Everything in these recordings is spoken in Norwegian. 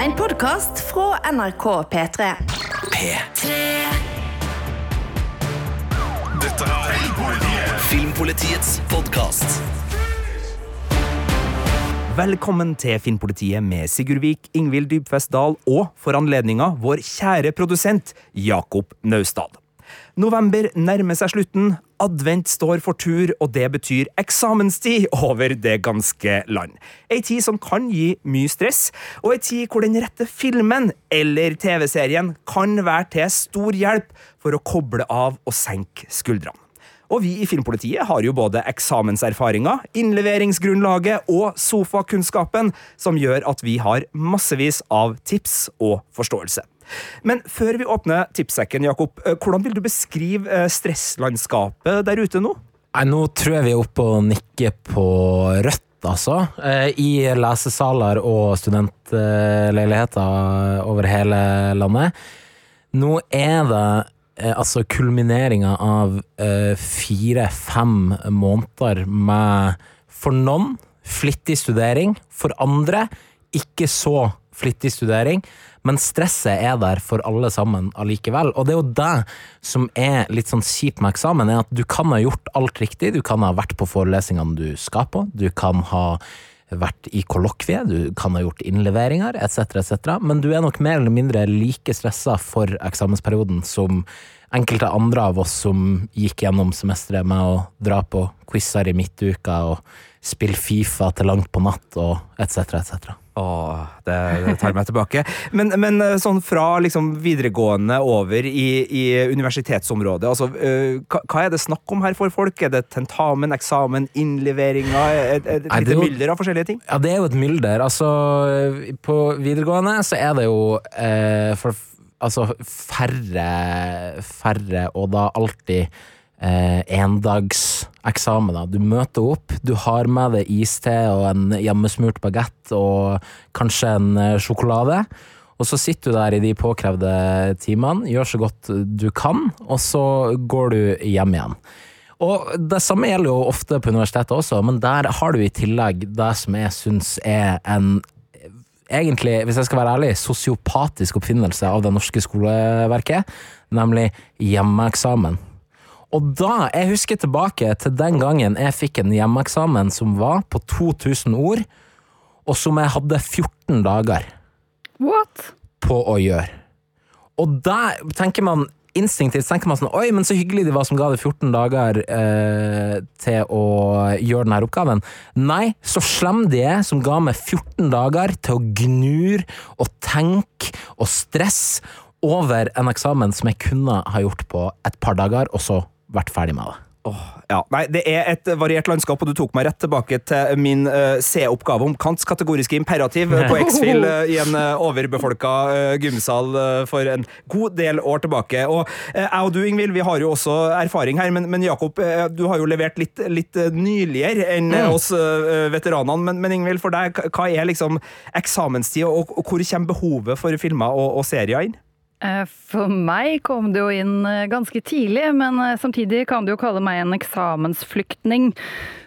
En podkast fra NRK P3. P3. Dette er Filmpolitiets podkast. Velkommen til Filmpolitiet med Sigurd Vik, Ingvild Dybfest Dahl og for anledninga vår kjære produsent Jakob Naustdal. November nærmer seg slutten, advent står for tur, og det betyr eksamenstid over det ganske land. Ei tid som kan gi mye stress, og ei tid hvor den rette filmen eller TV-serien kan være til stor hjelp for å koble av og senke skuldrene. Og vi i Filmpolitiet har jo både eksamenserfaringer, innleveringsgrunnlaget og sofakunnskapen som gjør at vi har massevis av tips og forståelse. Men før vi åpner tipssekken, Jakob, eh, hvordan vil du beskrive eh, stresslandskapet der ute nå? Nei, nå tror jeg vi er oppe og nikker på rødt, altså. Eh, I lesesaler og studentleiligheter over hele landet. Nå er det altså kulmineringa av eh, fire-fem måneder med for noen flittig studering, for andre ikke så flittig studering. Men stresset er der for alle sammen allikevel. Og det er jo det som er litt sånn kjipt med eksamen, er at du kan ha gjort alt riktig. Du kan ha vært på forelesningene du skal på. Du kan ha vært i kollokvie, du kan ha gjort innleveringer etc., etc., men du er nok mer eller mindre like stressa for eksamensperioden som enkelte andre av oss som gikk gjennom semesteret med å dra på quizer i midtuka og spille Fifa til langt på natt og etc., etc. Åh, det, det tar meg tilbake. Men, men eh, sånn fra liksom videregående over i, i universitetsområdet, altså, øh, hva, hva er det snakk om her for folk? Er det tentamen, eksamen, innleveringer? Et, et, et Nei, det lite er mylder av forskjellige ting? Ja, det er jo et mylder. Altså, på videregående så er det jo eh, for, altså, færre, færre, og da alltid eh, endagseksamener. Du møter opp, du har med deg iste og en hjemmesmurt bagett og kanskje en eh, sjokolade. Og så sitter du der i de påkrevde timene, gjør så godt du kan, og så går du hjem igjen. Og det samme gjelder jo ofte på universitetet også, men der har du i tillegg det som jeg syns er en egentlig, hvis jeg skal være ærlig, sosiopatisk oppfinnelse av det norske skoleverket, nemlig hjemmeeksamen. Og da, jeg husker tilbake til den gangen jeg fikk en hjemmeeksamen som var på 2000 ord, og som jeg hadde 14 dager What? på å gjøre. Og da tenker man instinktivt tenker man sånn Oi, men så hyggelig de var som ga det 14 dager eh, til å gjøre denne oppgaven. Nei, så slem de er som ga meg 14 dager til å gnure og tenke og stresse over en eksamen som jeg kunne ha gjort på et par dager, og så vært ferdig med det. Oh, ja. Nei, det er et variert landskap, og du tok meg rett tilbake til min uh, C-oppgave om Kants kategoriske imperativ eh, på X-Fill uh, i en uh, overbefolka gymsal for en god del år tilbake. Og jeg og du, Ingvild, vi har jo også erfaring her, men, men Jakob, du har jo levert litt, litt nyligere enn eh, oss veteranene. Men, men Ingvild, for deg, hva er liksom eksamenstid, og, og hvor kommer behovet for filmer og, og serier inn? Eh, For meg kom det jo inn eh, ganske tidlig, men eh, samtidig kan du jo kalle meg en eksamensflyktning.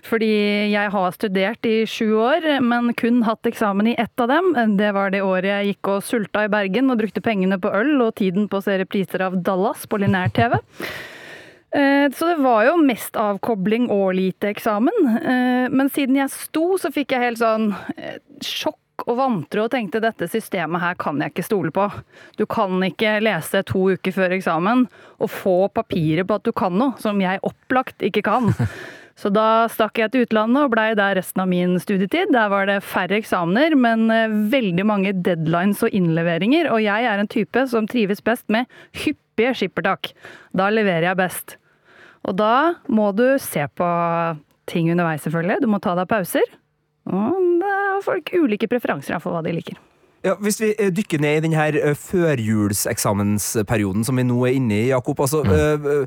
Fordi jeg har studert i sju år, men kun hatt eksamen i ett av dem. Det var det året jeg gikk og sulta i Bergen og brukte pengene på øl og tiden på å se repriser av Dallas på linær-TV. Så det var jo mest avkobling og lite eksamen. Men siden jeg sto, så fikk jeg helt sånn eh, og vantro og tenkte dette systemet her kan jeg ikke stole på. Du kan ikke lese to uker før eksamen og få papiret på at du kan noe som jeg opplagt ikke kan. Så da stakk jeg til utlandet og blei der resten av min studietid. Der var det færre eksamener, men eh, veldig mange deadlines og innleveringer. Og jeg er en type som trives best med hyppige skippertak. Da leverer jeg best. Og da må du se på ting underveis, selvfølgelig. Du må ta deg pauser. Og det har folk ulike preferanser for hva de liker. Ja, hvis vi eh, dykker ned i denne her, eh, førjulseksamensperioden som vi nå er inne i, Jakob. Altså, eh, eh,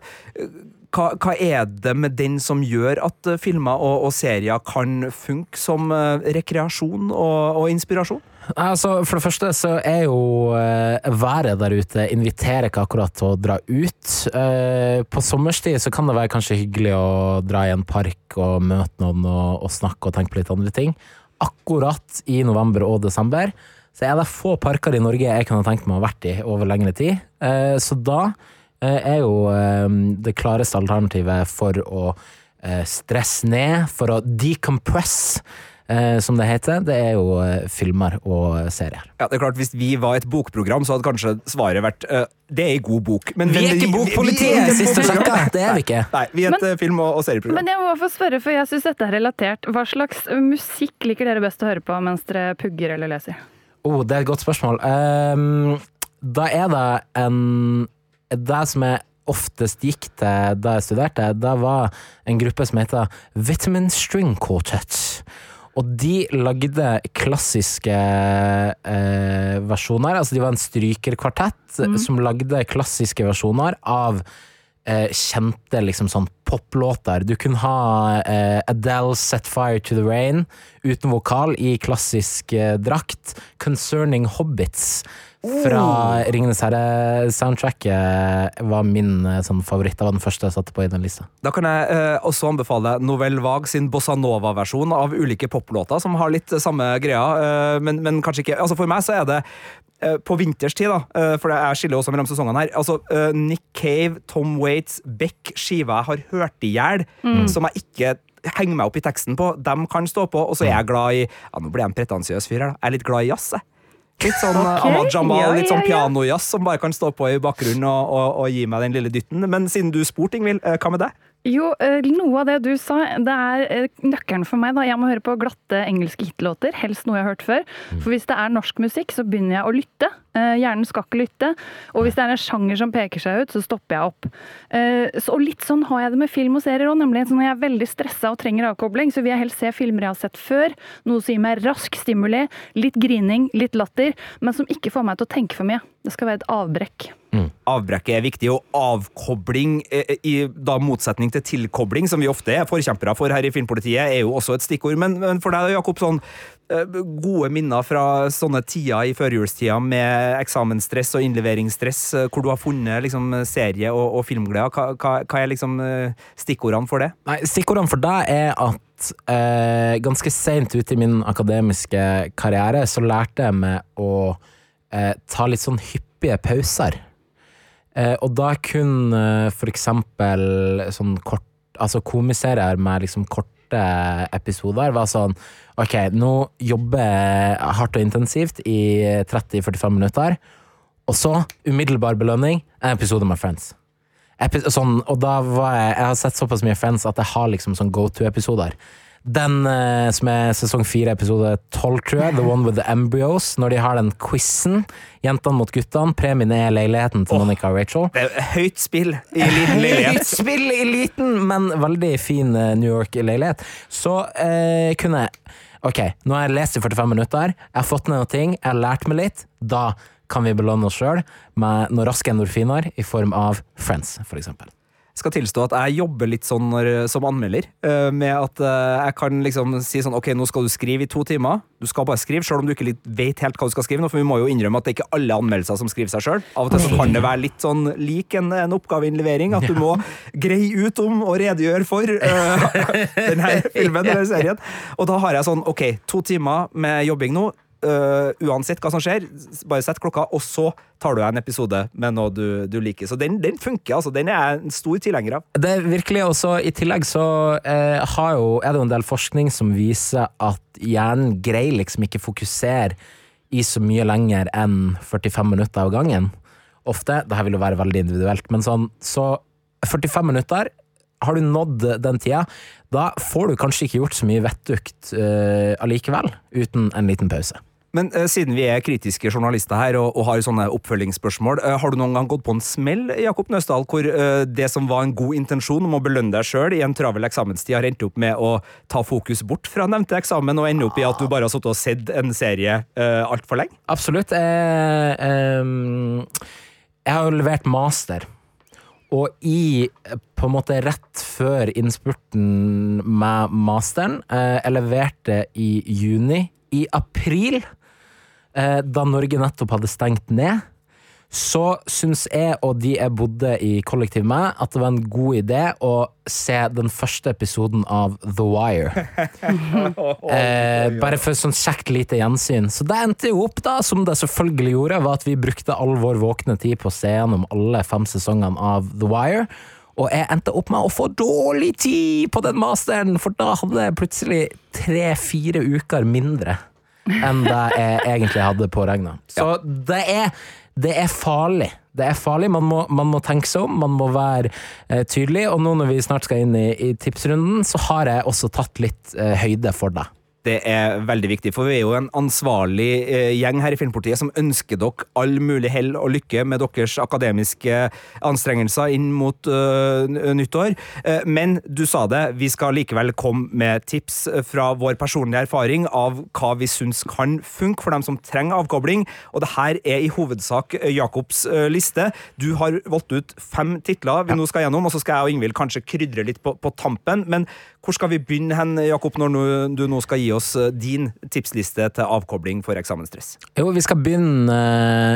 hva, hva er det med den som gjør at eh, filmer og, og serier kan funke som eh, rekreasjon og, og inspirasjon? Altså, for det første så er jo eh, været der ute inviterer ikke akkurat til å dra ut. På sommerstid så kan det være kanskje hyggelig å dra i en park og møte noen og, og snakke og tenke på litt andre ting. akkurat i november og desember så er det få parker i Norge jeg kunne tenkt meg å ha vært i over lengre tid. Så da er jo eh, det klareste alternativet for å eh, stresse ned, for å decompress, eh, som det heter, det er jo eh, filmer og serier. Ja, det er klart Hvis vi var et bokprogram, så hadde kanskje svaret vært eh, det er ei god bok. Men, Vi er ikke bokpolitiet, Det er vi ikke. Nei, vi er et men, film- og, og serieprogram. Men jeg må få spørre, for jeg syns dette er relatert. Hva slags musikk liker dere best å høre på mens dere pugger eller leser? Oh, det er et godt spørsmål. Um, da er det en Det som jeg oftest gikk til da jeg studerte, det var en gruppe som heter Vitamin String Quartet. Og de lagde klassiske eh, versjoner. Altså de var en strykerkvartett som lagde klassiske versjoner av eh, kjente liksom sånn poplåter. Du kunne ha eh, Adele 'Set Fire to the Rain' uten vokal i klassisk eh, drakt. 'Concerning Hobbits' fra Ringenes herre-soundtracket var min eh, sånn favoritt. Det var den første jeg satte på i den lista. Da kan jeg eh, også anbefale Novell Vag sin Bossa Nova-versjon av ulike poplåter, som har litt samme greia, eh, men, men kanskje ikke Altså For meg så er det eh, på vinterstid, da, eh, for jeg skiller også mellom sesongene her. Altså, eh, Nick Cave, Tom Waits, Beck, skiva jeg har hørt i hjel, som jeg ikke henger meg opp i teksten på, dem kan stå på, og så er jeg glad i Ja, nå blir jeg en pretensiøs fyr her, da. Jeg er litt glad i jazz, jeg. Litt sånn okay, Ahmad Jamal, ja, litt sånn ja, ja. pianojazz som bare kan stå på i bakgrunnen og, og, og gi meg den lille dytten. Men siden du spurte, Ingvild, eh, hva med deg? Jo, eh, noe av det du sa, det er eh, nøkkelen for meg. da. Jeg må høre på glatte engelske hitlåter, helst noe jeg har hørt før. For hvis det er norsk musikk, så begynner jeg å lytte. Eh, Hjernen skal ikke lytte. Og hvis det er en sjanger som peker seg ut, så stopper jeg opp. Så, og litt sånn har jeg det med film og serier òg, nemlig. Så når jeg er veldig stressa og trenger avkobling, så vil jeg helst se filmer jeg har sett før. Noe som gir meg rask stimuli, litt grining, litt latter, men som ikke får meg til å tenke for mye. Det skal være et avbrekk. Avbrekket er viktig, og avkobling, eh, i da motsetning til tilkobling, som vi ofte er forkjempere for her i Filmpolitiet, er jo også et stikkord. Men, men for deg, Jakob, sånn eh, gode minner fra sånne tider i førjulstida med eksamensstress og innleveringsstress, eh, hvor du har funnet liksom, serie- og, og filmglede. Hva, hva, hva er liksom eh, stikkordene for det? Nei, Stikkordene for deg er at eh, ganske seint ute i min akademiske karriere så lærte jeg meg å eh, ta litt sånn hyppige pauser. Eh, og da kunne eh, for eksempel sånn kort Altså komiserier med liksom korte episoder var sånn Ok, nå jobber jeg hardt og intensivt i 30-45 minutter, og så umiddelbar belønning, en episode med Friends. Epi sånn, og da var jeg Jeg har sett såpass mye Friends at jeg har liksom sånn go to-episoder. Den eh, som er sesong fire, episode tolv, tror jeg, The One with the Embryos, når de har den quizen, jentene mot guttene, premien er leiligheten til Monica og Rachel. Det er høyt spill i liten leilighet. Høyt spill i liten, men veldig fin eh, New York-leilighet. Så eh, kunne jeg Ok, nå har jeg lest i 45 minutter, jeg har fått ned noen ting, jeg har lært meg litt. Da kan vi belønne oss sjøl med noen raske endorfiner i form av Friends, for eksempel. Skal tilstå at jeg jobber litt sånn når, som anmelder, eh, med at eh, jeg kan liksom si sånn Ok, nå skal du skrive i to timer. Du skal bare skrive, selv om du ikke vet helt hva du skal skrive. nå, For vi må jo innrømme at det er ikke alle anmeldelser som skriver seg sjøl. Av og til så kan det være litt sånn lik en, en oppgaveinnlevering, at du må greie ut om og redegjøre for uh, denne filmen eller serien. Og da har jeg sånn Ok, to timer med jobbing nå. Eh, uansett hva som skjer, bare sett klokka, og så tar du deg en episode med noe du, du liker. Så den, den funker, altså. Den er jeg en stor tilhenger av. Det er virkelig også, I tillegg så uh, jo, er det jo en del forskning som viser at hjernen greier liksom ikke fokusere i så mye lenger enn 45 minutter av gangen. Ofte. Det her vil jo være veldig individuelt, men sånn Så 45 minutter, har du nådd den tida, da får du kanskje ikke gjort så mye vettugt uh, allikevel, uten en liten pause. Men uh, siden vi er kritiske journalister her og, og har sånne oppfølgingsspørsmål, uh, har du noen gang gått på en smell, Jakob Nøsdal, hvor uh, det som var en god intensjon om å belønne deg sjøl i en travel eksamenstid, har endt opp med å ta fokus bort fra nevnte eksamen og ende opp i at du bare har sittet og sett en serie uh, altfor lenge? Absolutt. Jeg, har jo levert master. Og i på en måte rett før innspurten med masteren eh, Jeg leverte i juni. I april, eh, da Norge nettopp hadde stengt ned, så syns jeg og de jeg bodde i kollektiv med, at det var en god idé å se den første episoden av The Wire. eh, bare for sånn kjekt lite gjensyn. Så det endte jo opp, da, som det selvfølgelig gjorde, var at vi brukte all vår våkne tid på å se gjennom alle fem sesongene av The Wire. Og jeg endte opp med å få dårlig tid på den masteren, for da hadde jeg plutselig tre-fire uker mindre enn det jeg egentlig hadde påregna. Så det er, det er farlig. Det er farlig. Man må, man må tenke seg om, man må være eh, tydelig. Og nå når vi snart skal inn i, i tipsrunden, så har jeg også tatt litt eh, høyde for det. Det er veldig viktig, for vi er jo en ansvarlig eh, gjeng her i Filmpolitiet som ønsker dere all mulig hell og lykke med deres akademiske anstrengelser inn mot uh, nyttår. Eh, men du sa det, vi skal likevel komme med tips fra vår personlige erfaring av hva vi syns kan funke for dem som trenger avkobling. Og det her er i hovedsak eh, Jakobs eh, liste. Du har valgt ut fem titler vi nå skal gjennom, og så skal jeg og Ingvild kanskje krydre litt på, på tampen. Men hvor skal vi begynne hen, Jakob, når du nå skal gi oss eh, din tipsliste til avkobling for eksamensstress? Jo, vi skal begynne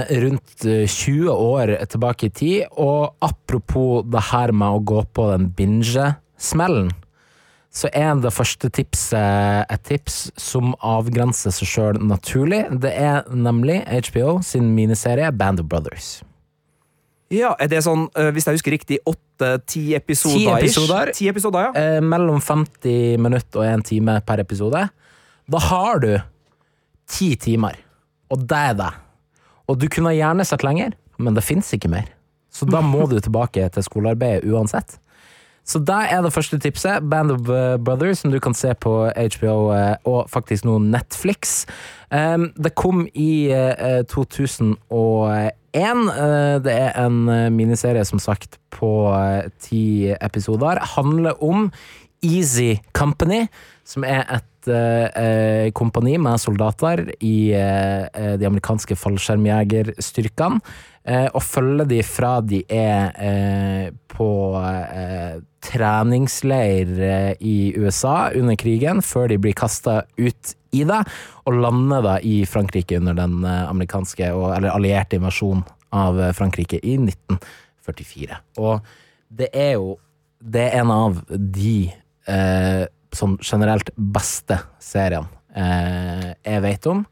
eh, rundt eh, 20 år tilbake i tid, og apropos det her med å gå på den binge-smellen, så er det første tipset et tips som avgrenser seg sjøl naturlig. Det er nemlig HBO sin miniserie Band of Brothers. Ja, er det sånn, eh, hvis jeg husker riktig, åtte-ti episoder? Ti episoder. Ti episoder, ja. Eh, mellom 50 minutter og en time per episode. Da har du ti timer, og det er det. Og du kunne gjerne sett lenger, men det fins ikke mer. Så da må du tilbake til skolearbeidet uansett. Så det er det første tipset. Band of eh, Brothers, som du kan se på HBO eh, og faktisk nå Netflix. Um, det kom i eh, 2001. Eh, det er en miniserie, som sagt, på ti episoder. Handler om Easy Company, som er et kompani med soldater i de amerikanske fallskjermjegerstyrkene. Eh, og følger de fra de er eh, på eh, treningsleir i USA under krigen, før de blir kasta ut i det, og lander da i Frankrike under den amerikanske, eller allierte invasjonen av Frankrike i 1944. Og det er jo Det er en av de eh, sånn generelt beste seriene eh, jeg vet om.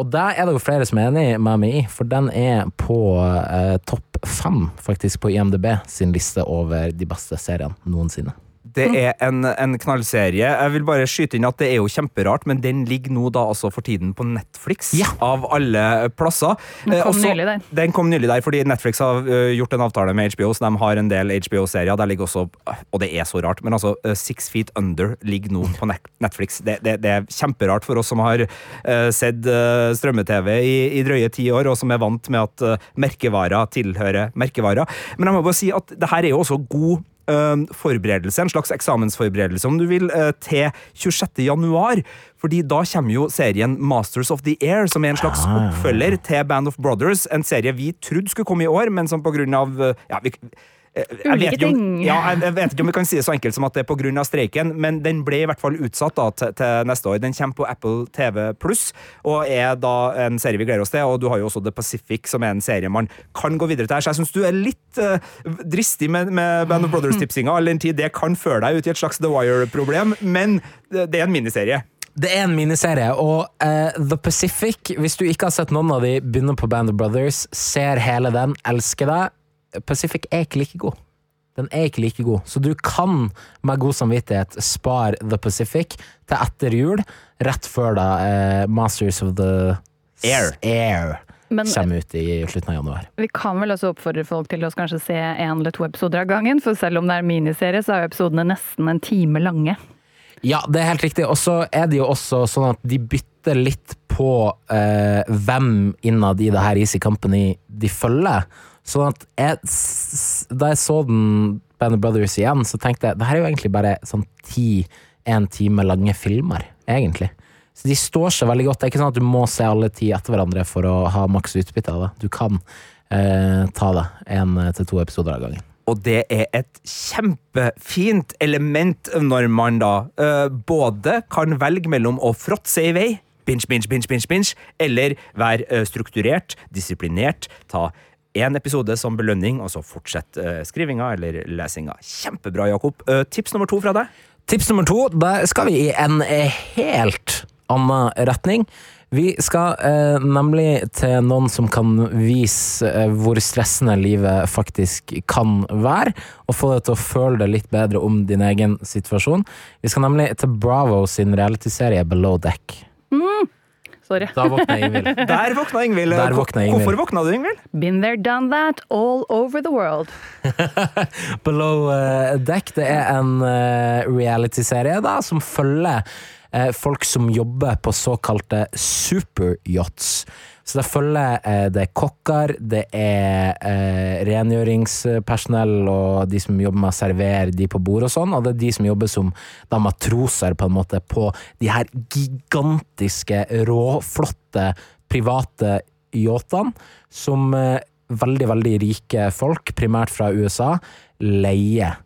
Og der er det jo flere som er enig med meg i, for den er på eh, topp fem faktisk på IMDb sin liste over de beste seriene noensinne. Det er en, en knallserie. Jeg vil bare skyte inn at det er jo kjemperart, men den ligger nå da altså for tiden på Netflix, Ja. av alle plasser. Den Eh, kom også- nylig der. Den kom nylig der, fordi Netflix har eh, gjort en avtale med HBO, så de har en del HBO-serier. Der ligger også, og det er så rart, men altså eh, Six Feet Under ligger nå på Netflix. Det, det, det er kjemperart for oss som har sett strømme-TV i, i drøye ti år, og som er vant med at merkevarer tilhører merkevarer. Men jeg må bare si at det her er jo også god forberedelse, en slags eksamensforberedelse, om du vil, eh, til 26. januar. Fordi da kommer jo serien Masters of the Air, som er en slags oppfølger til Band of Brothers. En serie vi trodde skulle komme i år, men som på grunn av eh, ja, vi, jeg vet om- Ja, jeg vet ikke om vi kan si det så enkelt som at det er av streiken, men den ble i hvert fall utsatt da, til, til neste år. Den kommer på Apple TV Pluss, og er da en serie vi gleder oss til. Og du har jo også The Pacific, som er en serie man kan gå videre til her. Så jeg syns du er litt uh, dristig med, med Band of Brothers-tipsinga, all den tid det kan føre deg ut i et slags The Wire-problem, men det, er en miniserie. Det er en miniserie, og uh, The Pacific, hvis du ikke har sett noen av de, begynner på Band of Brothers, ser hele den, elsker det. Pacific er ikke like god. Den er ikke like god, så du kan med god samvittighet spare The Pacific til etter jul, rett før da eh, Masters of the Air. Air Men kommer ut i slutten av januar. vi kan vel også oppfordre folk til å kanskje se én eller to episoder av gangen, for selv om det er miniserie, så er jo episodene nesten en time lange. Ja, det er helt riktig. Og så er det jo også sånn at de bytter litt på eh, hvem innad i det her Easy Company de følger. Sånn at jeg, da jeg så den Band of Brothers igjen, så tenkte jeg det her er jo egentlig bare sånn ti en time lange filmer, egentlig. Så de står seg veldig godt. Det er ikke sånn at du må se alle ti etter hverandre for å ha maks utbytte av det. Du kan eh, ta det én til to episoder av gangen. Og det er et kjempefint element når man da uh, både kan velge mellom å fråtse i vei, binge, binge, binge, binge, binge, eller være uh, strukturert, disiplinert, ta én episode som belønning, og så fortsett eh, skrivinga eller lesinga. Kjempebra, Jakob. Eh, tips nummer to fra deg? Tips nummer to, da skal vi i en eh, helt annen retning. Vi skal eh, nemlig til noen som kan vise eh, hvor stressende livet faktisk kan være, og få deg til å føle deg litt bedre om din egen situasjon. Vi skal nemlig til Bravo sin realityserie Below Deck. Sorry. Da våkner Ingvild. Der våkna Ingvild. Der våkna Ingvild. Hvorfor våkna du, Ingvild? Been there, done that, all over the world. Below eh, Deck det er en eh, realityserie da, som følger eh, folk som jobber på såkalte superyachts. Så det følger eh, det er kokker, det er eh, rengjøringspersonell og de som jobber med å servere de på bord og sånn, og det er de som jobber som da, matroser på en måte på de her gigantiske, råflotte private yachtene som eh, veldig, veldig rike folk, primært fra USA, leier.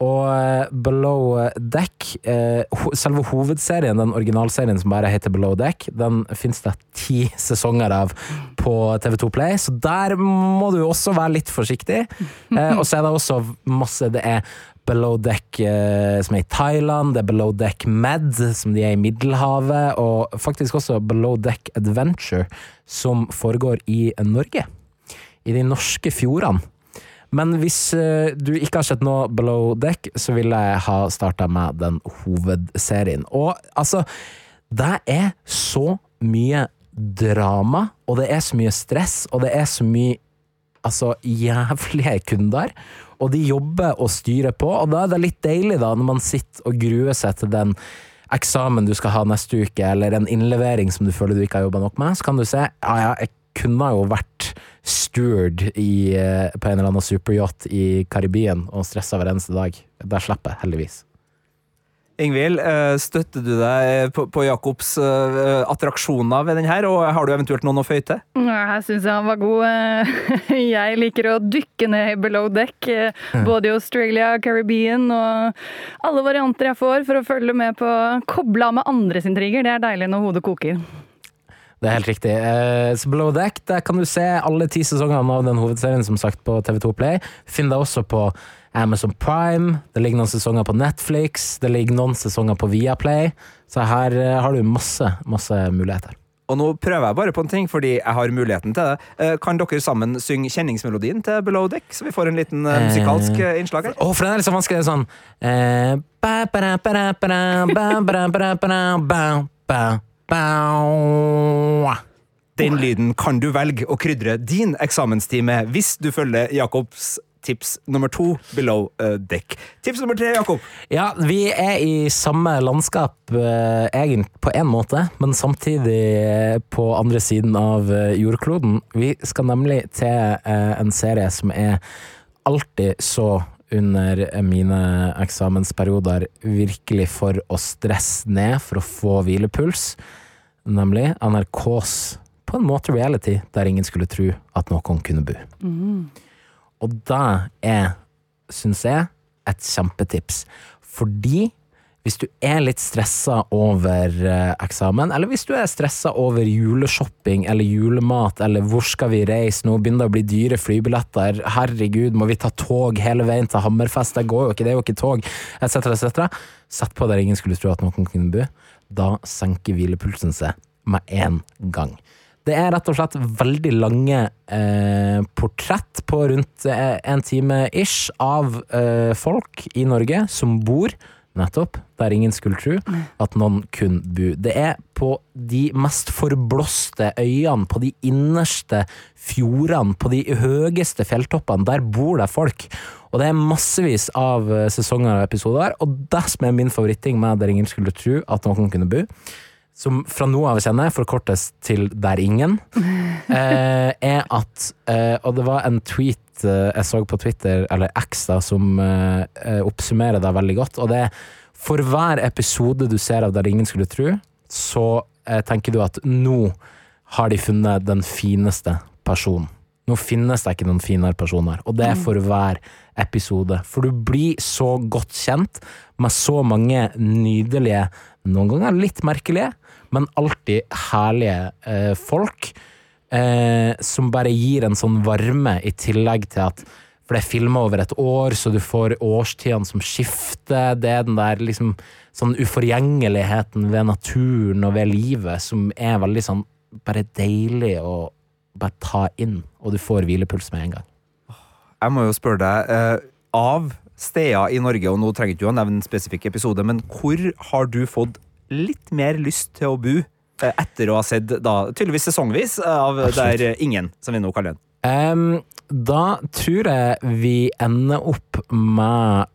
Og eh, Below Deck, eh, selve hovedserien, den originalserien som bare heter Below Deck, den finnes det ti sesonger av på TV2 Play, så der må du også være litt forsiktig. Eh, og så er det også masse Det er Below Deck som er i Thailand, det er Below Deck Med, som de er i Middelhavet, og faktisk også Below Deck Adventure, som foregår i Norge. I de norske fjordene. Men hvis eh, du ikke har sett noe Below Deck, så ville jeg ha starta med den hovedserien. Og altså, det er så mye drama, og det er så mye stress, og det er så mye altså jævlige kunder. Og de jobber og styrer på, og da er det litt deilig da, når man sitter og gruer seg til den eksamen du skal ha neste uke, eller en innlevering som du føler du ikke har jobba nok med, så kan du se ja ja, jeg kunne jo vært steward i, eh, på en eller annen superyacht i Karibien og stressa hver eneste dag. Der slipper jeg, heldigvis. Ingvild, eh, støtter du deg på, på Jakobs eh, attraksjoner ved den her, og har du eventuelt noen å føye til? Jeg syns han var god. Eh, Jeg liker å dykke ned i below deck, eh, både i Australia, Caribbean og alle varianter jeg får for å følge med på koble av med andres intriger. Det er deilig når hodet koker. Det er helt riktig. Eh, så Below Deck der kan du se alle ti sesongene av den hovedserien som sagt på TV2 Play. Finn deg også på Amazon Prime. Det ligger noen sesonger på Netflix. Det ligger noen sesonger på Viaplay. Så her eh, har du masse, masse muligheter. Og nå prøver jeg bare på en ting, fordi jeg har muligheten til det. Eh, Kan dere sammen synge kjenningsmelodien til Below Deck, så vi får en liten musikalsk innslag her? Å, for den er litt så vanskelig. Sånn eh, Den lyden kan du velge å krydre din eksamenstime hvis du følger Jakobs tips nummer to, Below uh, Deck. Tips nummer tre, Jakob. Ja, vi er i samme landskap, uh, egentlig på en måte, men samtidig uh, på andre siden av eh, jordkloden. Vi skal nemlig til eh, en serie som er alltid så under mine eksamensperioder virkelig for å stresse ned, for å få hvilepuls. Nemlig NRKs på en måte reality der ingen skulle tro at noen kunne bo. Og det er, syns jeg, et kjempetips. Fordi hvis du er litt stressa over eh, eksamen, eller hvis du er stressa over juleshopping eller julemat, eller hvor skal vi reise, nå begynner det å bli dyre flybilletter, herregud, må vi ta tog hele veien til Hammerfest, det går jo ikke, det er jo ikke tog, etc., etc. Sett på der ingen skulle tro at noen kunne bo. Da senker hvilepulsen seg med en gang. Det er rett og slett veldig lange eh, portrett på rundt eh, en time ish av eh, folk i Norge som bor nettopp der ingen skulle tro at noen kunne bo. Det er på de mest forblåste øyene, på de innerste fjordene, på de høyeste fjelltoppene. Der bor det folk. Og det er massevis av eh, sesonger og episoder, og det som er min favoritting med Der ingen skulle tro at noen kunne bo, som fra nå av kjenner forkortes til Der ingen, eh, er at eh, Og det var en tweet eh, jeg så på Twitter, eller X, da, som eh, eh, oppsummerer det veldig godt. Og det er for hver episode du ser av Der ingen skulle tro, så tenker du at nå har de funnet den fineste personen. Nå finnes det ikke noen finere personer, og det er for hver episode. For du blir så godt kjent med så mange nydelige, noen ganger litt merkelige, men alltid herlige eh, folk. Eh, som bare gir en sånn varme, i tillegg til at For det er filma over et år, så du får årstidene som skifter. Det er den der liksom sånn uforgjengeligheten ved naturen og ved livet som er veldig sånn bare deilig å bare ta inn, og du får hvilepuls med en gang. Jeg må jo spørre deg, eh, av steder i Norge, og nå trenger ikke du å nevne en spesifikk episode, men hvor har du fått litt mer lyst til å bo etter å ha sett da, tydeligvis sesongvis av Absolutt. Der Ingen, som vi nå kaller den? Um, da tror jeg vi ender opp med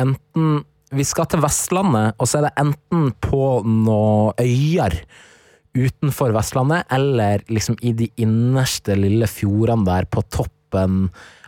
enten Vi skal til Vestlandet, og så er det enten på noen øyer utenfor Vestlandet, eller liksom i de innerste lille fjordene der på toppen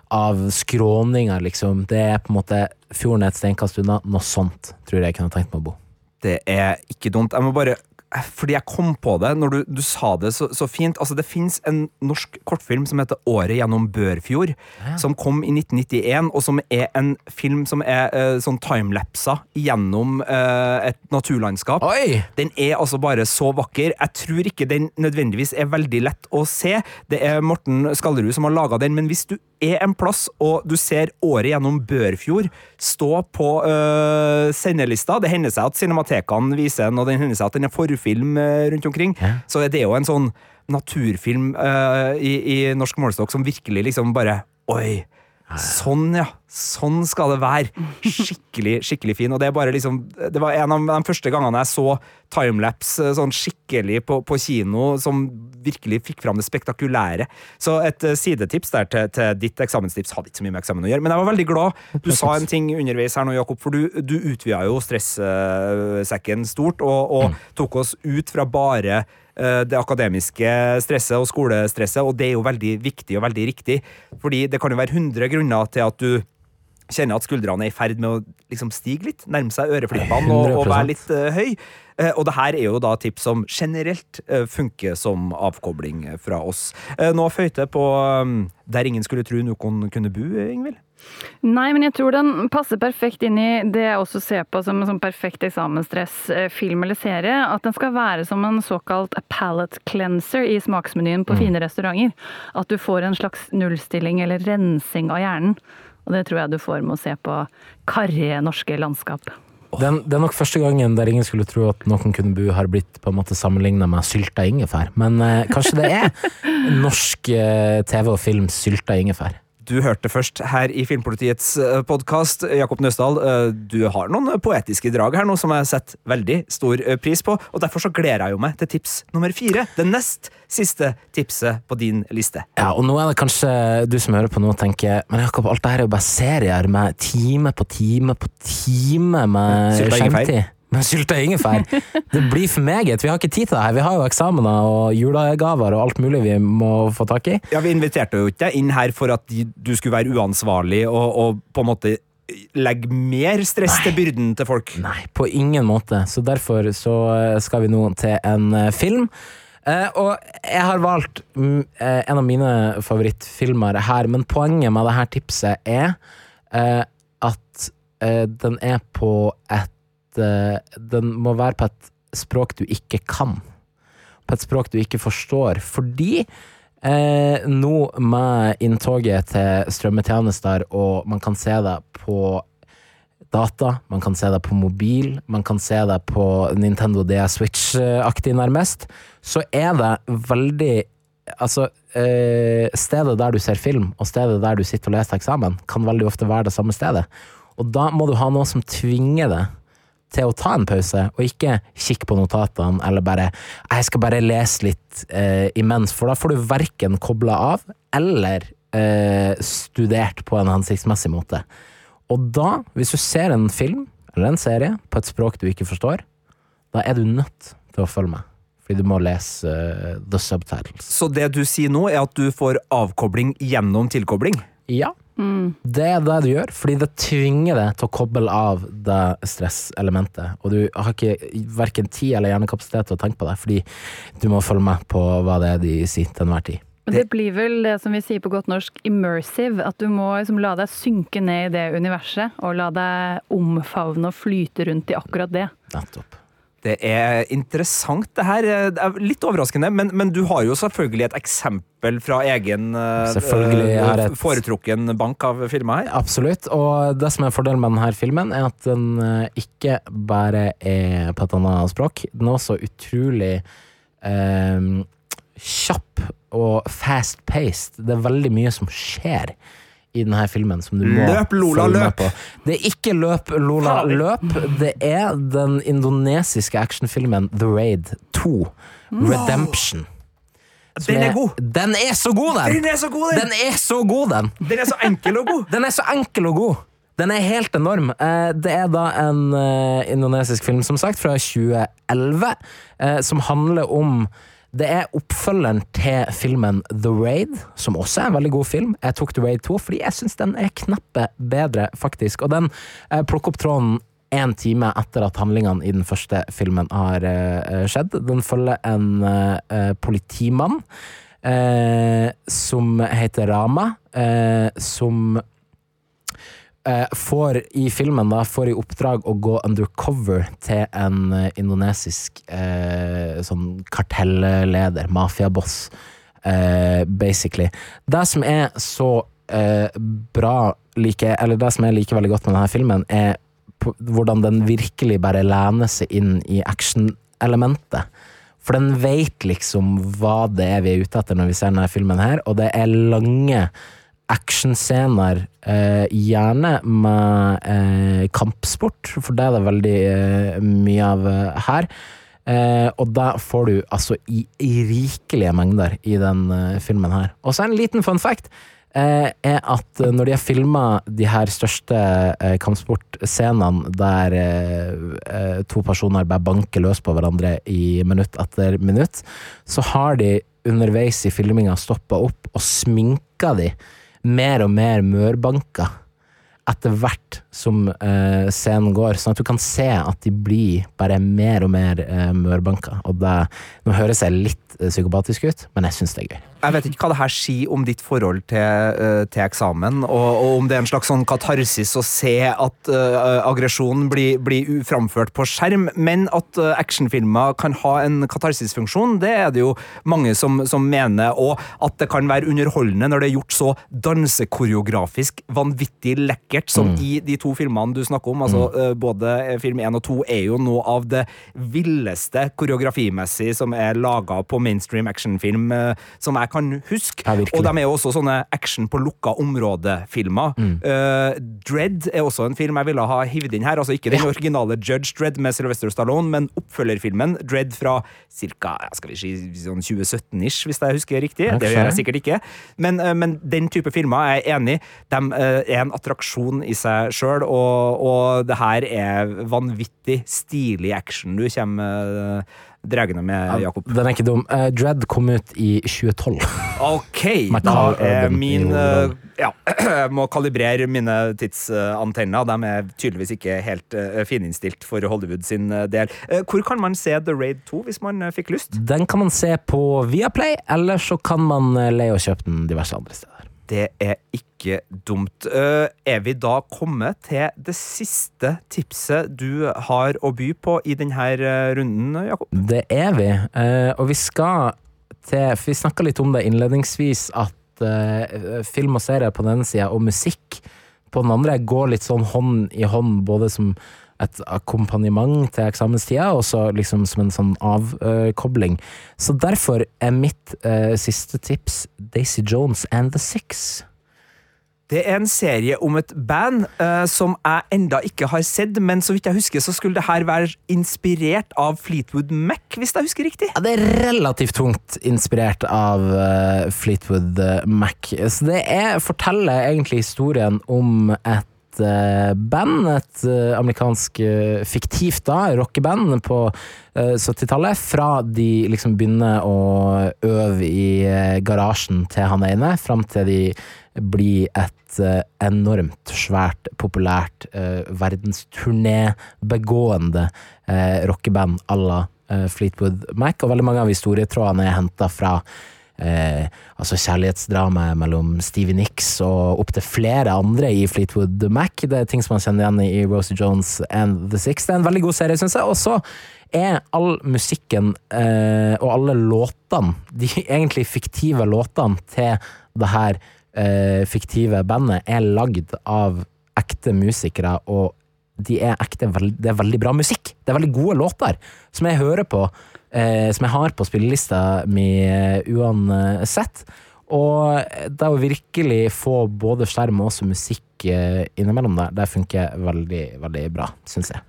av skråninger, liksom. Det er på en måte fjorden et steinkast unna. Noe sånt tror jeg jeg kunne tenkt meg å bo. Det er ikke dumt. Jeg må bare fordi jeg kom på det når du, du sa det så, så fint. Altså, det fins en norsk kortfilm som heter Året gjennom Børfjord, som kom i 1991, og som er en film som er uh, sånn timelapsa gjennom uh, et naturlandskap. Oi! Den er altså bare så vakker. Jeg tror ikke den nødvendigvis er veldig lett å se. Det er Morten Skallerud som har laga den, men hvis du er en plass og du ser året gjennom Børfjord stå på uh, sendelista Det hender seg at cinematekene viser den, og det hender seg at den er forfilm øh, rundt omkring. Ja. Så det er jo en sånn naturfilm uh, i, i norsk målestokk som virkelig liksom bare Oi! Sånn, ja. Sånn skal det være. Skikkelig skikkelig fin. Og Det er bare liksom Det var en av de første gangene jeg så timelapse sånn skikkelig på, på kino, som virkelig fikk fram det spektakulære. Så et eh, sidetips der til, til ditt eksamenstips hadde ikke så mye med eksamen å gjøre. Men jeg var veldig glad du sa en ting underveis her nå, Jakob, for du, du utvida jo stressesekken stort, og, og tok oss ut fra bare eh, det akademiske stresset og skolestresset, og det er jo veldig viktig og veldig riktig. Fordi det kan jo være 100 grunner til at du kjenner at skuldrene er i ferd med å liksom stige litt, nærme seg øreflippene og, og være litt uh, høy. Uh, og det her er jo da tips som generelt uh, funker som avkobling fra oss. Nå føyte på um, Der ingen skulle tro noen kunne bo, Ingvild. Nei, men jeg tror den passer perfekt inn i det jeg også ser på som en sånn perfekt eksamensstress, eh, eller serie. At den skal være som en såkalt palate cleanser i smaksmenyen på fine restauranter. At du får en slags nullstilling eller rensing av hjernen. Og det tror jeg du får med å se på karrige norske landskap. Er, det er nok første gangen der ingen skulle tro at noen kunne bo, har blitt på en måte sammenligna med sylta ingefær. Men eh, kanskje det er norsk eh, TV og film sylta ingefær. Du hørte først her i Filmpolitiets podkast. Jakob Nøsdal, eh, du har noen poetiske drag her nå som jeg setter veldig stor eh, pris på. Og derfor så gleder jeg jo meg til tips nummer fire. Det nest siste tipset på din liste. Ja, og nå er det kanskje du som hører på nå tenker Men Jakob, alt det her er jo bare serier med time på time på time med skjermtid. Men sylta ingefær, det blir for meget. Vi har ikke tid til det her. Vi har jo eksamener og julegaver og alt mulig vi må få tak i. Ja, Vi inviterte jo ikke deg inn her for at du skulle være uansvarlig og, og på en måte legge mer stress til byrden til folk. Nei, på ingen måte. Så derfor så eh, skal vi nå til en eh, film. Uh, og jeg har valgt eh, en av mine favorittfilmer her, men poenget med dette tipset er uh, at den er på et eh, Den må være på et språk du ikke kan. På et språk du ikke forstår. Fordi eh, nå med inntoget til strømmetjenester, og man kan se det på data, man kan se det på mobil, man kan se det på Nintendo DS Switch-aktig nærmest, så er det veldig Altså, eh, stedet der du ser film, og stedet der du sitter og leser eksamen, kan veldig ofte være det samme stedet. Og da må du ha noe som tvinger deg til å ta en pause, og ikke kikke på notatene, eller bare Jeg skal bare lese litt eh, imens, for da får du verken kobla av eller eh, studert på en hensiktsmessig måte. Og da, hvis du ser en film eller en serie på et språk du ikke forstår, da er du nødt til å følge med. Fordi du må lese uh, the subtitles. Så det du sier nå, er at du får avkobling gjennom tilkobling? Ja, det er det du gjør, fordi det tvinger deg til å koble av det stresselementet. Og du har ikke verken tid eller hjernekapasitet til å tenke på det, fordi du må følge med på hva det er de sier til enhver tid. Men det blir vel det som vi sier på godt norsk immersive, at du må liksom la deg synke ned i det universet, og la deg omfavne og flyte rundt i akkurat det. Nettopp. Det er interessant, det her. Det er litt overraskende, men, men du har jo selvfølgelig et eksempel fra egen eh, eh, et- foretrukken bank av filmer her. Absolutt. Og det som er fordelen med denne filmen, er at den eh, ikke bare er på et annet språk. Den er også utrolig eh, kjapp og fast-paced. Det er veldig mye som skjer i denne filmen som du må Løp, Lola, følge med løp! på. Det er ikke løp, Lola, løp. Det er den indonesiske actionfilmen The Raid 2. Redemption. Den er god! Den er så god, den! Den er så god, den! Den er så god, den! Den er så enkel og god! Den er så enkel og god. Den er helt enorm. Eh, Det er da en eh, indonesisk film, som sagt, fra 2011, eh, som handler om Det er oppfølgeren til filmen The Raid, som også er en veldig god film. Jeg tok The Raid 2 fordi jeg syns den er knappe bedre, faktisk. Og den eh, plukker opp tråden én time etter at handlingene i den første filmen har eh, skjedd. Den følger en eh, eh, politimann eh, som heter Rama, eh, som eh, får i filmen da, får i oppdrag å gå undercover til en eh, indonesisk eh, sånn kartelleder, mafiaboss, eh, basically. Det som er så eh, bra, like, eller det som jeg liker veldig godt med denne filmen, er hvordan den virkelig bare lener seg inn i action-elementet. For den veit liksom hva det er vi er ute etter når vi ser denne filmen her, og det er lange actionscener, eh, gjerne med eh, kampsport, for det er det veldig eh, mye av eh, her. Eh, og det får du altså i, i rikelige mengder i den eh, filmen her. Og så en liten fun fact. Er at når de har filma de her største kampsportscenene der to personer bare banker løs på hverandre i minutt etter minutt, så har de underveis i filminga stoppa opp og sminka de mer og mer mørbanka etter hvert som eh, scenen går, sånn at du kan se at de blir bare mer og mer eh, mørbanka. Og det, nå høres jeg litt eh, psykopatisk ut, men jeg syns det er gøy. Jeg vet ikke hva det her sier om ditt forhold til, eh, til eksamen, og, og om det er en slags sånn katarsis å se at uh, aggresjon blir, blir framført på skjerm, men at uh, actionfilmer kan ha en katarsisfunksjon, det er det jo mange som, som mener, og at det kan være underholdende når det er gjort så dansekoreografisk vanvittig lekkert som i de to filmene du snakker om. Altså, uh, både film 1 og 2 er jo noe av det villeste koreografimessig som er laga på mainstream actionfilm eh, som jeg kan huske. Ja, og de er jo også sånne action på lukka område-filmer. Eh, Dread er også en film jeg ville ha hivd inn her. Altså ikke den originale Judge Dread med Sylvester Stallone, men oppfølgerfilmen Dread fra ca. si sånn 2017-ish, hvis jeg husker riktig. Det gjør jeg sikkert ikke. Men, uh, men den type filmer er jeg enig i. De uh, er en attraksjon i seg sjøl, og, og det her er vanvittig stilig action du kommer uh, med, Jakob. Den er ikke dum. Uh, Dread kom ut i 2012. Ok, da er Urban min eh, Ja, må kalibrere mine tidsantenner. De er tydeligvis ikke helt uh, fininnstilt for Hollywood sin eh, del. Eh, Hvor kan man se The Raid 2 hvis man eh, fikk lyst? Den kan man se på Viaplay, eller så kan man eh, leie og kjøpe den diverse andre steder. Det er ikke dumt. Eh, Er vi da kommet til det siste tipset du har å by på i denne eh, runden, Jakob? Det er vi, eh, og vi skal til vi snakka litt om det innledningsvis, at film og serier på den ene sida og musikk på den andre går litt sånn hånd i hånd, både som et akkompagnement til eksamenstida, og så liksom som en sånn avkobling. Så derfor er mitt uh, siste tips Daisy Jones and The Six. Det er en serie om et band uh, som jeg enda ikke har sett, men så vidt jeg husker, så skulle det her være inspirert av Fleetwood Mac, hvis jeg husker riktig. Ja, det er relativt tungt inspirert av uh, Fleetwood Mac. Så det er, forteller egentlig historien om et eh, band, et eh, amerikansk eh, fiktivt da, rockeband på eh, 70-tallet, fra de liksom begynner å øve i garasjen til han ene, fram til de blir et enormt svært, populært, verdensturnébegående rockeband à la Fleetwood Mac, og veldig mange av historietrådene er henta fra eh, altså kjærlighetsdramaet mellom Stevie Nicks og opptil flere andre i Fleetwood Mac. Det er ting som man kjenner igjen i Rosie Jones and The Six. Det er en veldig god serie, syns jeg. Og så er all musikken eh, og alle låtene, de egentlig fiktive låtene til det her eh, fiktive bandet, er lagd av ekte musikere, og de er ekte, det er veldig bra musikk. Det er veldig gode låter som jeg hører på, som jeg har på spillelista mi eh, uansett. Og det å virkelig få både skjerm og også musikk eh, innimellom der, det funker veldig, veldig bra, syns jeg.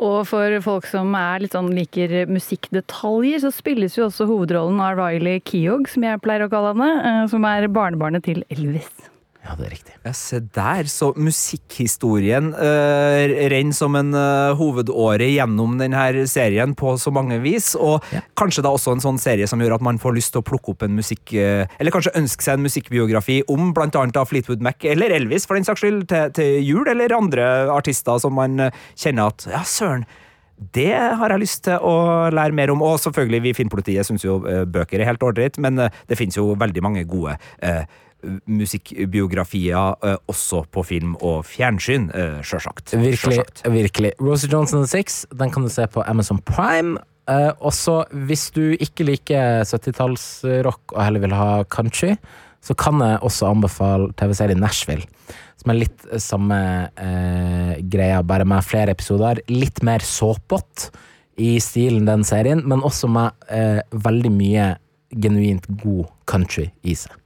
Og for folk som er litt sånn liker musikkdetaljer, så spilles jo også hovedrollen av Riley Keogh, som jeg pleier å kalle henne, eh, som er barnebarnet til Elvis. Ja, det er riktig. Ja, se der, så musikkhistorien uh, renner som en uh, hovedåre gjennom denne serien på så mange vis. Og Ja. kanskje da også en sånn serie som gjør at man får lyst til å plukke opp en musikk... Uh, eller kanskje ønske seg en musikkbiografi om av Fleetwood Mac, eller Elvis for den saks skyld, til, til jul, eller andre artister som man kjenner at ja, søren. Det har jeg lyst til å lære mer om. Og selvfølgelig, vi Filmpolitiet syns jo bøker er helt ålreit, men det finnes jo veldig mange gode uh, musikkbiografier uh, også på film og fjernsyn, uh, sjølsagt. Virkelig. Virkelig. Rosie Johnson and Six den kan du se på Amazon Prime. Eh, og så, hvis du ikke liker 70-tallsrock og heller vil ha country, så kan jeg også anbefale TV-serien Nashville. Som er litt eh, samme eh, greia, bare med flere episoder. Litt mer såpete i stilen den serien, men også med eh, veldig mye genuint god country i seg.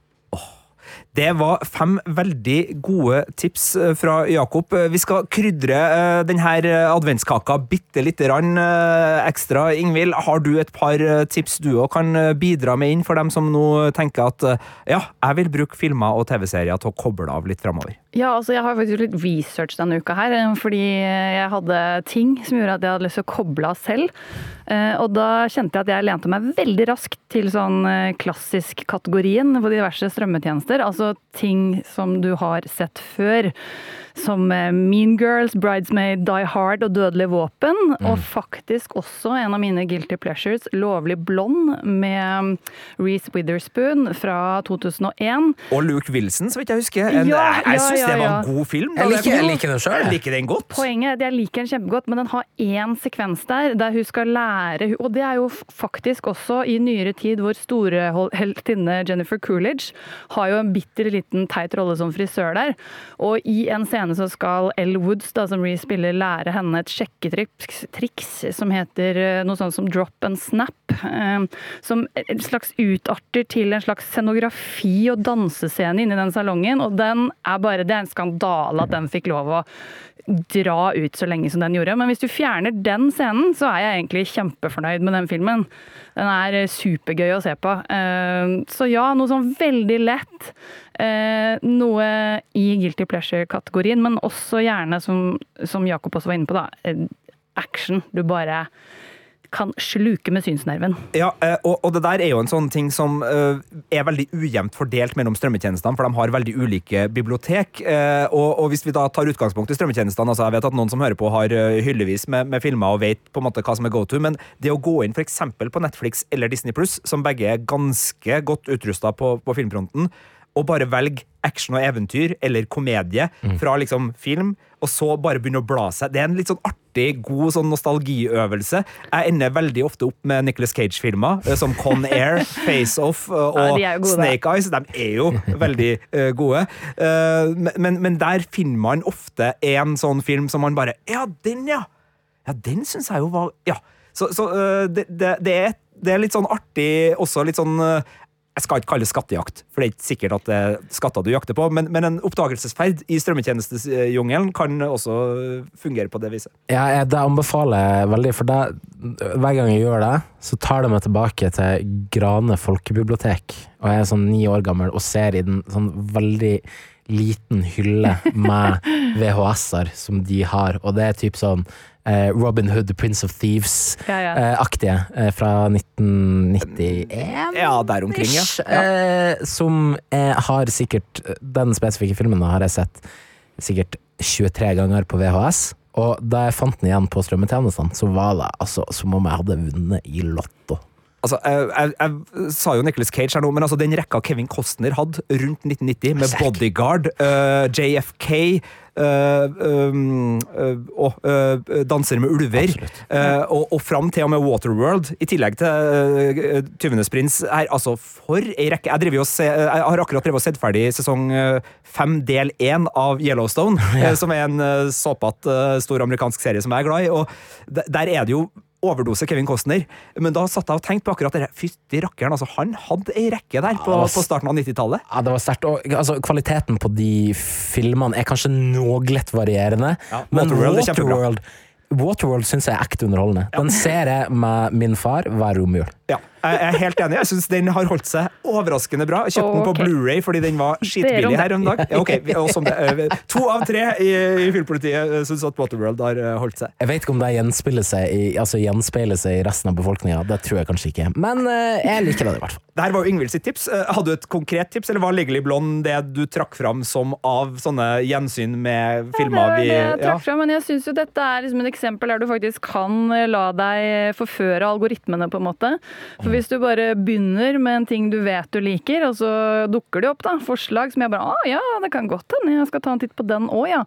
Det var fem veldig gode tips eh, fra Jakob. Eh, Vi skal krydre eh, denne adventskaka bitte lite grann ekstra. Ingvild, har du et par tips du òg kan bidra med inn for dem som nå tenker at ja, jeg vil bruke filmer og TV-serier til å koble av litt framover? Ja, altså jeg har faktisk litt research denne uka her, fordi jeg hadde ting som gjorde at jeg hadde lyst til å koble av selv. Og da kjente jeg at jeg lente meg veldig raskt til sånn klassisk-kategorien på diverse strømmetjenester. Altså ting som du har sett før. Som eh, Mean Girls, Bridesmaid, Die Hard og Dødelig våpen. Og faktisk også en av mine guilty pleasures, Lovlig blond, med Reece Witherspoon fra 2001. Og Luke Wilson, så vidt jeg husker. En, Ja, jeg jeg ja, syns ja, det var en god film. Jeg liker- jeg liker den jeg. Jeg liker den godt. Poenget er at jeg liker den kjempegodt, men den har én sekvens der der hun skal lære Og det er jo faktisk også i nyere tid hvor store heltinne Jennifer Coolidge har jo en bitter liten teit rolle som frisør der. Og i en scene så skal Elle Woods, da, som Ree spiller, lære henne et sjekketriks som heter eh, noe sånt som drop and snap. eh, Som en slags utarter til en slags scenografi og dansescene inni den salongen. Og den er bare Det er en skandale at den fikk lov å dra ut så lenge som den gjorde. Men hvis du fjerner den scenen, så er jeg egentlig kjempefornøyd med den filmen. Den er eh, supergøy å se på. Så ja, noe sånn veldig lett. Eh, Noe i guilty pleasure-kategorien, men også gjerne, som, som Jakob også var inne på, da, eh, action. Du bare kan sluke med synsnerven. Ja, eh, og, og det der er jo en sånn ting som er veldig ujevnt fordelt mellom strømmetjenestene, for de har veldig ulike bibliotek. Og, og hvis vi da tar utgangspunkt i strømmetjenestene, altså jeg vet at noen som hører på har eh, hyllevis med, med filmer og vet på en måte hva som er go to, men det å gå inn f.eks. på Netflix eller Disney Pluss, som begge er ganske godt utrusta på, på filmfronten, og bare velge action og eventyr eller komedie fra liksom film, og så bare begynne å bla seg. Det er en litt sånn artig, god sånn nostalgiøvelse. Jeg ender veldig ofte opp med Nicolas Cage-filmer, eh, som Con Air, Face Off eh, og Ja, gode. Snake Eyes. De er jo veldig uh, gode. Uh, men- men, der finner man ofte en sånn film som man bare Ja, den, ja! Ja, den syns jeg jo var Ja. Så, så uh, det, det, det, er, det er litt sånn artig, også litt sånn jeg skal ikke kalle det skattejakt, for det er ikke sikkert at det er skatter du jakter på, men, men en oppdagelsesferd i strømmetjenestejungelen kan også fungere på det viset. Ja, det anbefaler jeg veldig, for det, hver gang jeg gjør det, så tar det meg tilbake til Grane folkebibliotek. Og jeg er sånn ni år gammel og ser i den sånn veldig liten hylle med VHS-er som de har, og det er typ sånn eh, Robin Hood, The Prince of Ja, ja. Thieves-aktige eh, fra 1991. Ja, der omkring, ja. ja. eh, som jeg har sikkert Den spesifikke filmen har jeg sett sikkert 23 ganger på VHS. Og da jeg fant den igjen på strømmetjenestene, så var det altså som om jeg hadde vunnet i Lotto. Altså, jeg, jeg, jeg sa jo Nicholas Cage her nå, men altså, den rekka Kevin Costner hadde rundt 1990, med Bodyguard, uh, JFK eh, um, uh, eh, Danser med ulver, eh, og, og fram til og med Waterworld, i tillegg til uh, Tyvenes prins. Her, altså, for ei rekke! Jeg, se, jeg har akkurat drevet og sett ferdig sesong eh, fem, del én av Yellowstone, eh, som er en uh, såpete, eh, stor amerikansk serie som jeg er glad i. og Der er det jo overdose Kevin Costner, men da satt jeg og tenkte på akkurat det. Fytti rakkeren, altså, han hadde ei rekke der på, var på starten av 90-tallet. Ja, det var sterkt. Og altså, kvaliteten på de filmene er kanskje noe varierende, Ja, men Waterworld er. Waterworld, Waterworld syns jeg er ekte underholdende. Den ser jeg med min far hver romjul. Ja, jeg er helt enig. Jeg syns den har holdt seg overraskende bra. Jeg kjøpte den på Blu-ray fordi den var skitbillig her om dag. Ja, okay. det, eh, To av tre i, i filmpolitiet syns at Waterworld har eh, holdt seg. Jeg vet ikke om det gjenspeiler seg i, altså gjenspeiler seg i resten av befolkninga, det tror jeg kanskje ikke. Men eh, jeg liker det i hvert fall. Det var jo Ingvild sitt tips. Eh, Hadde du et konkret tips, eller var Legally Blonde det du trakk fram som av sånne gjensyn med filmer det vi er det jeg ja. fram, frem, men jeg syns jo dette er liksom et eksempel der du faktisk kan eh, la deg forføre algoritmene, på en måte. For hvis du bare begynner med en ting du vet du liker, og så dukker det opp da, forslag som jeg bare Å ja, det kan godt hende jeg skal ta en titt på den òg, ja.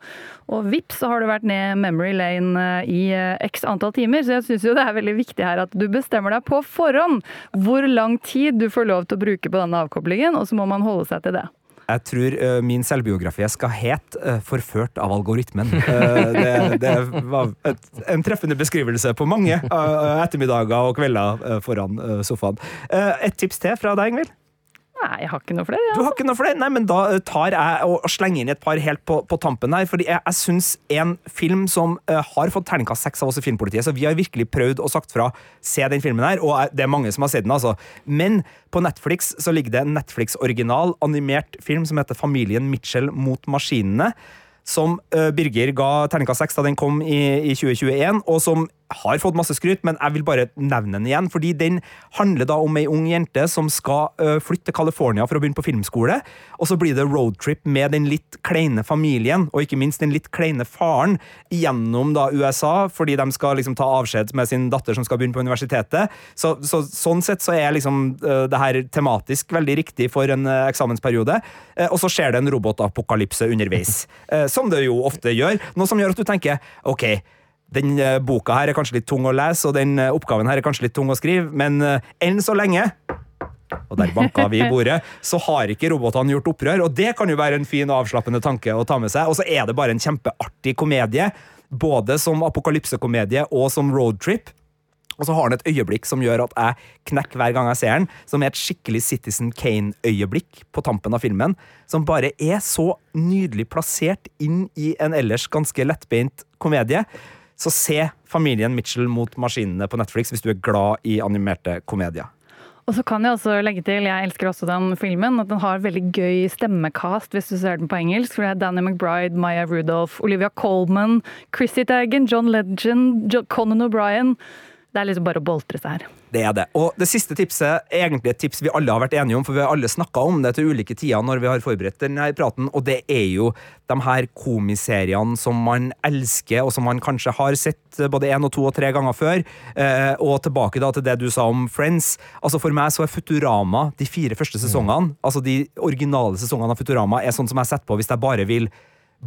Og vips, så har du vært ned memory lane eh, i eh, x antall timer. Så jeg syns jo det er veldig viktig her at du bestemmer deg på forhånd hvor lang tid du får lov til å bruke på denne avkoblingen, og så må man holde seg til det. Jeg tror uh, min selvbiografi skal hete uh, 'Forført av algoritmen'. Uh, det, det var et, en treffende beskrivelse på mange eh, ettermiddager og kvelder foran sofaen. Et tips til fra deg, Ingvild? Nei, jeg har ikke noe flere. Du Ja. har ikke noe for det? Nei, men da eh, tar jeg og og slenger inn et par helt på, på tampen her. Fordi jeg, jeg syns en film som uh, har fått terningkast seks av oss i Filmpolitiet, så vi har virkelig prøvd og sagt fra se den filmen her, og jeg- det er mange som har sett den, altså. Men på Netflix så ligger det en Netflix-original animert film som heter Familien Mitchell mot maskinene. Som uh, Birger ga terningkast seks da den kom i, i 2021, og som har fått masse skryt, men jeg vil bare nevne den igjen. Fordi den handler da om ei ung jente som skal flytte til California for å begynne på filmskole. Og så blir det roadtrip med den litt kleine familien, og ikke minst den litt kleine faren, gjennom da USA, fordi de skal liksom ta avskjed med sin datter som skal begynne på universitetet. Så, så Sånn sett så er liksom det her tematisk veldig riktig for en eksamensperiode. Eh, og så skjer det en robotapokalypse underveis, eh, som det jo ofte gjør. Noe som gjør at du tenker ok, den eh, boka her er kanskje litt tung å lese, og den eh, oppgaven her er kanskje litt tung å skrive, men eh, enn så lenge og der banka vi i bordet, så har ikke robotene gjort opprør. Og det kan jo være en fin og avslappende tanke å ta med seg. Og så er det bare en kjempeartig komedie, både som apokalypsekomedie og som roadtrip. Og så har den et øyeblikk som gjør at jeg knekker hver gang jeg ser den, som er et skikkelig Citizen Kane-øyeblikk på tampen av filmen, som bare er så nydelig plassert inn i en ellers ganske lettbeint komedie. Så se Familien Mitchell mot maskinene på Netflix hvis du er glad i animerte komedier. Og så kan jeg også legge til, jeg elsker også den filmen, at den har veldig gøy stemmekast hvis du ser den på engelsk. For det er Danny McBride, Maya Rudolph, Olivia Colman, Chrissy Teigen, John Legend, Conan O'Brien. Det er liksom bare å boltre seg her. Det er det. Og det siste tipset er egentlig et tips vi alle har vært enige om, for vi har alle snakka om det til ulike tider når vi har forberedt denne praten, og det er jo de her komiseriene som man elsker, og som man kanskje har sett både én og to og tre ganger før. Eh, og tilbake da til det du sa om Friends. Altså For meg så er Futurama de fire første sesongene, altså de originale sesongene av Futurama, er sånn som jeg setter på hvis jeg bare vil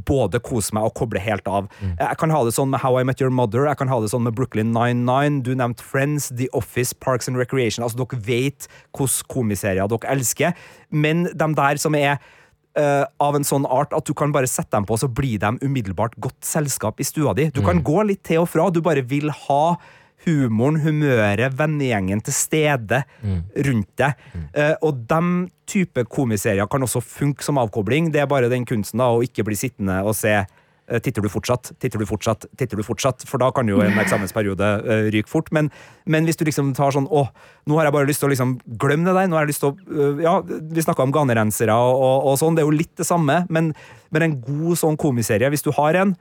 både kose meg og koble helt av. Jeg kan ha det sånn med How I Met Your Mother, jeg kan ha det sånn med Brooklyn 99, du nevnte Friends, The Office, Parks and Recreation. Altså, dere vet hvilke komiserier dere elsker, men de der som er Uh, av en sånn art at du kan bare sette dem på, så blir de umiddelbart godt selskap i stua di. Du kan gå litt til og fra, du bare vil ha humoren, humøret, vennegjengen til stede rundt deg. Eh, og de type komiserier kan også funke som avkobling. Det er bare den kunsten da, å ikke bli sittende og se eh, Titter du fortsatt? Titter du fortsatt? Titter du fortsatt? For da kan jo en eksamensperiode eh, ryke fort. Men, men hvis du liksom tar sånn Å, nå har jeg bare lyst til å liksom glemme det der. Nå har jeg lyst til å Ja, vi snakka om ganerensere og, og, og sånn. Det er jo litt det samme, men, men en god sånn komiserie, hvis du har en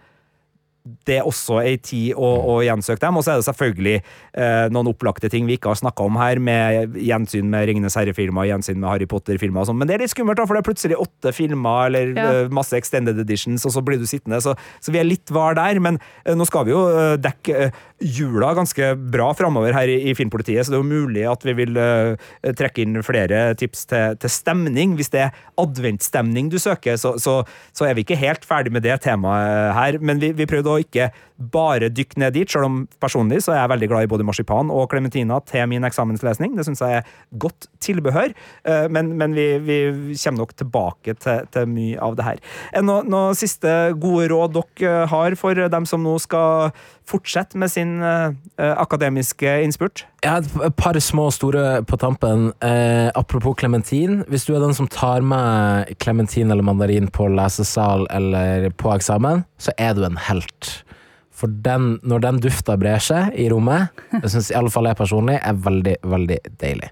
det er også ei tid å, å gjensøke dem. Og så er det selvfølgelig eh, noen opplagte ting vi ikke har snakka om her, med gjensyn med Ringenes herre-filmer, gjensyn med Harry Potter-filmer og sånn. Men det er litt skummelt, da, for det er plutselig åtte filmer eller Ja. eh, masse extended editions, og så blir du sittende. Så, så vi er litt var der. Men eh, nå skal vi jo eh, dekke eh, jula ganske bra framover her i, Filmpolitiet, så det er jo mulig at vi vil eh, trekke inn flere tips til, til stemning. Hvis det er adventstemning du søker, så, så, så er vi ikke helt ferdig med det temaet her. Men vi, vi prøvde å ikke bare dykke ned dit, selv om personlig så er jeg veldig glad i både marsipan og klementina til min eksamenslesning. Det syns jeg er godt tilbehør, eh, men, men vi, vi kommer nok tilbake til, til mye av det her. Noen noe, noe siste gode råd dere har for dem som nå skal fortsette med sin eh, akademiske innspurt? Jeg har et- par små og store på tampen. Eh, apropos klementin. Hvis du er den som tar med klementin eller mandarin på lesesal eller på eksamen, så er du en helt. For den, når den dufta brer seg i rommet, det syns fall jeg personlig er veldig, veldig deilig.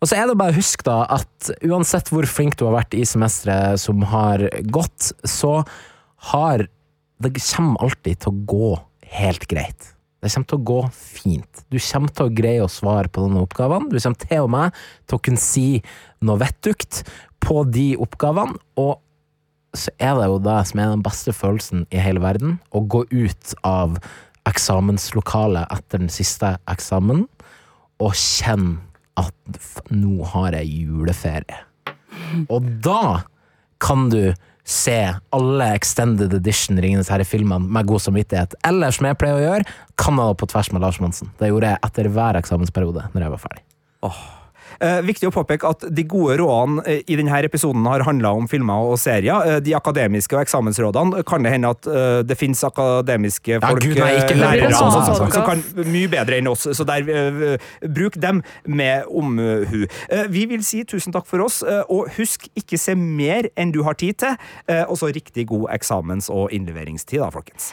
Og så er det bare å huske da at uansett hvor flink du har vært i semesteret som har gått, så har det kommer alltid til å gå helt greit. Det kommer til å gå fint. Du kommer til å greie å svare på denne oppgavene. Du kommer til og med til å kunne si noe vettugt på de oppgavene, og så er det jo det som er den beste følelsen i hele verden, å gå ut av eksamenslokalet etter den siste eksamen og kjenne at nå har jeg juleferie. Og da kan du se alle extended edition Ringenes herre-filmene med god samvittighet. Eller som jeg pleier å gjøre, Canada på tvers med Lars Monsen. Det gjorde jeg etter hver eksamensperiode når jeg var ferdig. Eh, viktig å påpeke at de gode rådene eh, i denne episoden har handla om filmer og serier. Eh, de akademiske og eksamensrådene kan det hende at eh, det finnes akademiske Ja, folk, Gud, nei, ikke lærere, sånn, som, sånn som, kan mye bedre enn oss, så der, bruk dem med omhu. Vi vil si tusen takk for oss, og husk ikke se mer enn du har tid til. Og så riktig god eksamens- og innleveringstid, da, folkens.